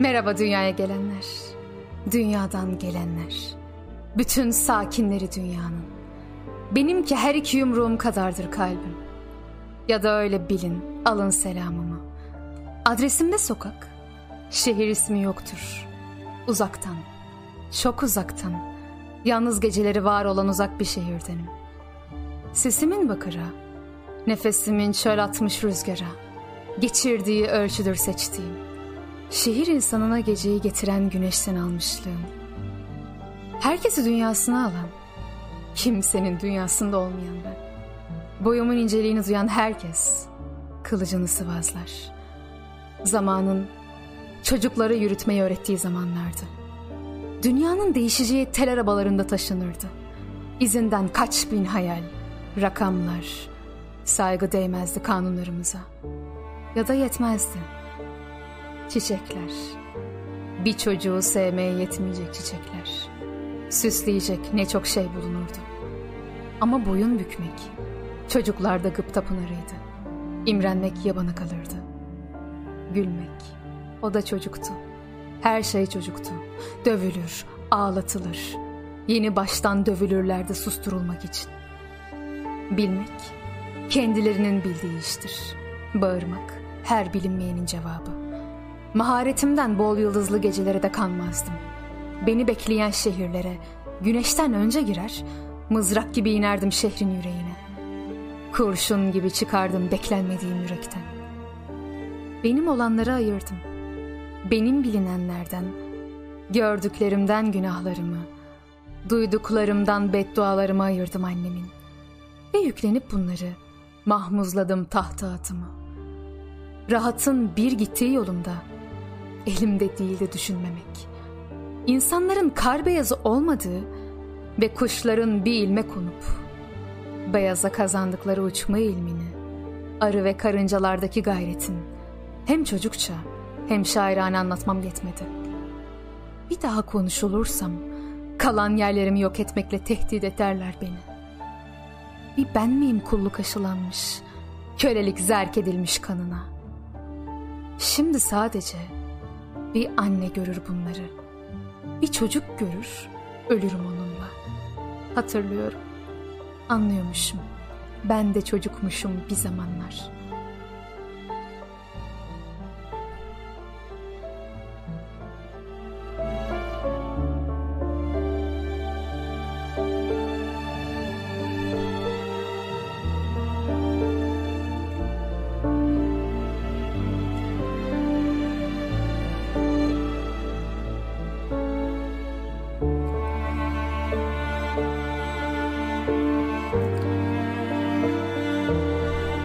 Merhaba dünyaya gelenler. Dünyadan gelenler. Bütün sakinleri dünyanın. Benimki her iki yumruğum kadardır kalbim. Ya da öyle bilin, alın selamımı. Adresimde sokak. Şehir ismi yoktur. Uzaktan, çok uzaktan. Yalnız geceleri var olan uzak bir şehirdenim. Sesimin bakıra, nefesimin çöl atmış rüzgara. Geçirdiği ölçüdür seçtiğim. Şehir insanına geceyi getiren güneşten almışlığım. Herkesi dünyasına alan, kimsenin dünyasında olmayan ben. Boyumun inceliğini duyan herkes kılıcını sıvazlar. Zamanın çocukları yürütmeyi öğrettiği zamanlardı. Dünyanın değişeceği tel arabalarında taşınırdı. İzinden kaç bin hayal, rakamlar, saygı değmezdi kanunlarımıza. Ya da yetmezdi. Çiçekler, bir çocuğu sevmeye yetmeyecek çiçekler. Süsleyecek ne çok şey bulunurdu. Ama boyun bükmek, çocuklarda gıpta pınarıydı. İmrenmek yabana kalırdı. Gülmek, o da çocuktu. Her şey çocuktu. Dövülür, ağlatılır. Yeni baştan dövülürlerdi susturulmak için. Bilmek, kendilerinin bildiği iştir. Bağırmak, her bilinmeyenin cevabı. Maharetimden bol yıldızlı gecelere de kanmazdım. Beni bekleyen şehirlere, güneşten önce girer, mızrak gibi inerdim şehrin yüreğine. Kurşun gibi çıkardım beklenmediğim yürekten. Benim olanları ayırdım. Benim bilinenlerden, gördüklerimden günahlarımı, duyduklarımdan beddualarımı ayırdım annemin. Ve yüklenip bunları mahmuzladım tahta atımı. Rahatın bir gittiği yolunda elimde değildi düşünmemek. İnsanların kar beyazı olmadığı ve kuşların bir ilme konup beyaza kazandıkları uçma ilmini, arı ve karıncalardaki gayretin hem çocukça hem şairane anlatmam yetmedi. Bir daha konuşulursam kalan yerlerimi yok etmekle tehdit ederler beni. Bir ben miyim kulluk aşılanmış, kölelik zerk edilmiş kanına? Şimdi sadece bir anne görür bunları. Bir çocuk görür, ölürüm onunla. Hatırlıyorum, anlıyormuşum. Ben de çocukmuşum bir zamanlar.'' 嗯。